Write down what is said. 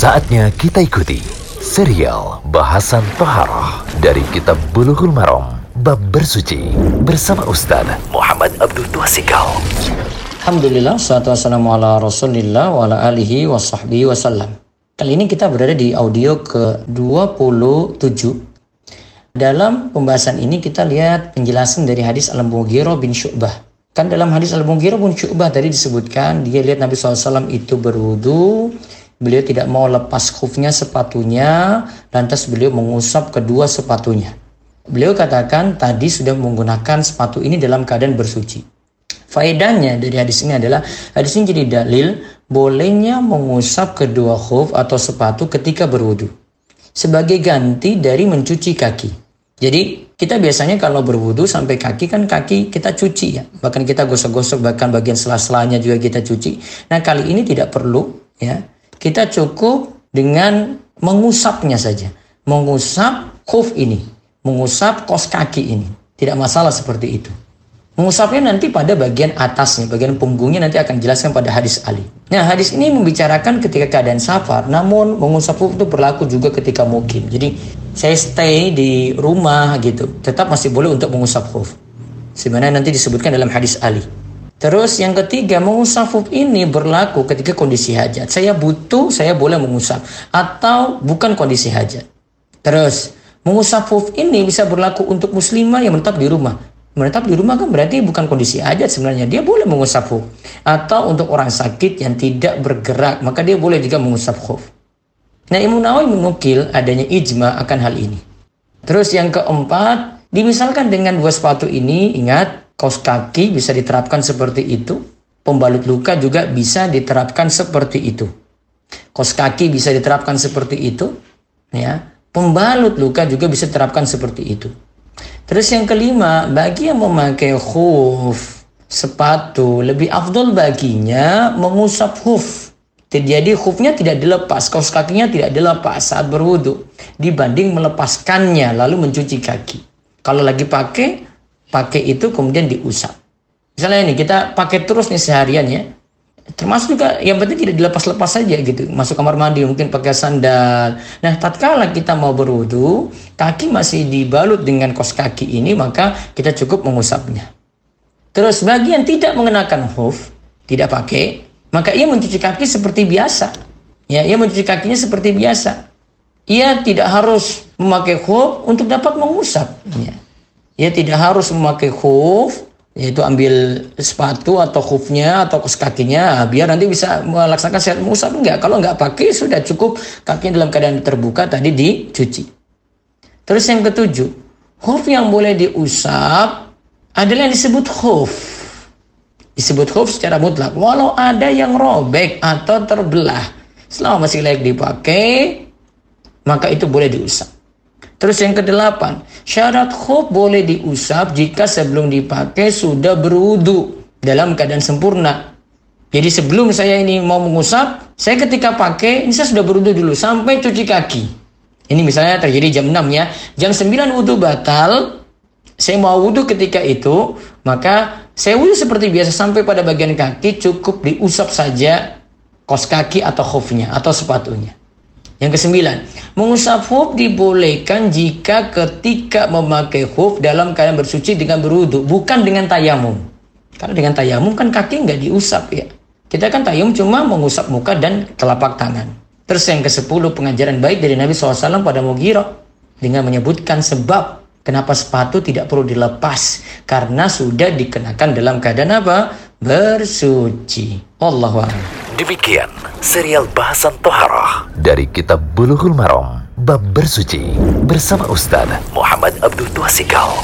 Saatnya kita ikuti serial bahasan Toharoh dari Kitab Bulughul Maram Bab Bersuci bersama Ustaz Muhammad Abdul Tuasikal. Alhamdulillah, salatu wassalamu ala rasulillah wa ala alihi wa sahbihi wasallam. Kali ini kita berada di audio ke-27. Dalam pembahasan ini kita lihat penjelasan dari hadis Al-Mughirah bin Syu'bah. Kan dalam hadis Al-Mughirah bin Syu'bah tadi disebutkan, dia lihat Nabi SAW itu berwudu, beliau tidak mau lepas khufnya sepatunya, lantas beliau mengusap kedua sepatunya. Beliau katakan tadi sudah menggunakan sepatu ini dalam keadaan bersuci. Faedahnya dari hadis ini adalah hadis ini jadi dalil bolehnya mengusap kedua khuf atau sepatu ketika berwudu sebagai ganti dari mencuci kaki. Jadi kita biasanya kalau berwudu sampai kaki kan kaki kita cuci ya. Bahkan kita gosok-gosok bahkan bagian sela-selanya juga kita cuci. Nah kali ini tidak perlu ya. Kita cukup dengan mengusapnya saja. Mengusap khuf ini. Mengusap kos kaki ini. Tidak masalah seperti itu. Mengusapnya nanti pada bagian atasnya, bagian punggungnya nanti akan dijelaskan pada hadis Ali. Nah, hadis ini membicarakan ketika keadaan safar, namun mengusap itu berlaku juga ketika mukim. Jadi, saya stay di rumah gitu, tetap masih boleh untuk mengusap khuf. Sebenarnya nanti disebutkan dalam hadis Ali. Terus yang ketiga, mengusap khuf ini berlaku ketika kondisi hajat. Saya butuh, saya boleh mengusap. Atau bukan kondisi hajat. Terus, mengusap khuf ini bisa berlaku untuk muslimah yang menetap di rumah menetap di rumah kan berarti bukan kondisi hajat sebenarnya dia boleh mengusap khuf atau untuk orang sakit yang tidak bergerak maka dia boleh juga mengusap khuf nah Imam Nawawi menukil adanya ijma akan hal ini terus yang keempat dimisalkan dengan dua sepatu ini ingat kaos kaki bisa diterapkan seperti itu pembalut luka juga bisa diterapkan seperti itu kaos kaki bisa diterapkan seperti itu ya pembalut luka juga bisa diterapkan seperti itu Terus yang kelima, bagi yang memakai khuf sepatu lebih afdol baginya mengusap khuf. Jadi khufnya tidak dilepas, kaos kakinya tidak dilepas saat berwudu dibanding melepaskannya lalu mencuci kaki. Kalau lagi pakai, pakai itu kemudian diusap. Misalnya ini kita pakai terus nih seharian ya, termasuk juga yang penting tidak dilepas-lepas saja gitu. Masuk kamar mandi mungkin pakai sandal. Nah tatkala kita mau berwudu kaki masih dibalut dengan kos kaki ini maka kita cukup mengusapnya. Terus bagi yang tidak mengenakan hoof tidak pakai maka ia mencuci kaki seperti biasa. Ya ia mencuci kakinya seperti biasa. Ia tidak harus memakai hoof untuk dapat mengusap ya. Ia tidak harus memakai hoof yaitu ambil sepatu atau khufnya atau kos kakinya biar nanti bisa melaksanakan sehat mengusap enggak kalau enggak pakai sudah cukup kakinya dalam keadaan terbuka tadi dicuci. Terus yang ketujuh khuf yang boleh diusap adalah yang disebut khuf. Disebut khuf secara mutlak. Walau ada yang robek atau terbelah selama masih layak dipakai maka itu boleh diusap Terus yang kedelapan, syarat khuf boleh diusap jika sebelum dipakai sudah berwudu dalam keadaan sempurna. Jadi sebelum saya ini mau mengusap, saya ketika pakai, ini saya sudah berwudu dulu sampai cuci kaki. Ini misalnya terjadi jam 6 ya. Jam 9 wudu batal, saya mau wudu ketika itu, maka saya wudu seperti biasa sampai pada bagian kaki cukup diusap saja kos kaki atau khufnya atau sepatunya. Yang kesembilan, mengusap huf dibolehkan jika ketika memakai huf dalam keadaan bersuci dengan berwudu, bukan dengan tayamum. Karena dengan tayamum kan kaki nggak diusap ya. Kita kan tayamum cuma mengusap muka dan telapak tangan. Terus yang ke-10 pengajaran baik dari Nabi SAW pada Mughirah dengan menyebutkan sebab kenapa sepatu tidak perlu dilepas karena sudah dikenakan dalam keadaan apa? Bersuci. Allahu Demikian serial bahasan Toharah dari Kitab Bulughul Maram Bab Bersuci bersama Ustaz Muhammad Abdul Tuasikal.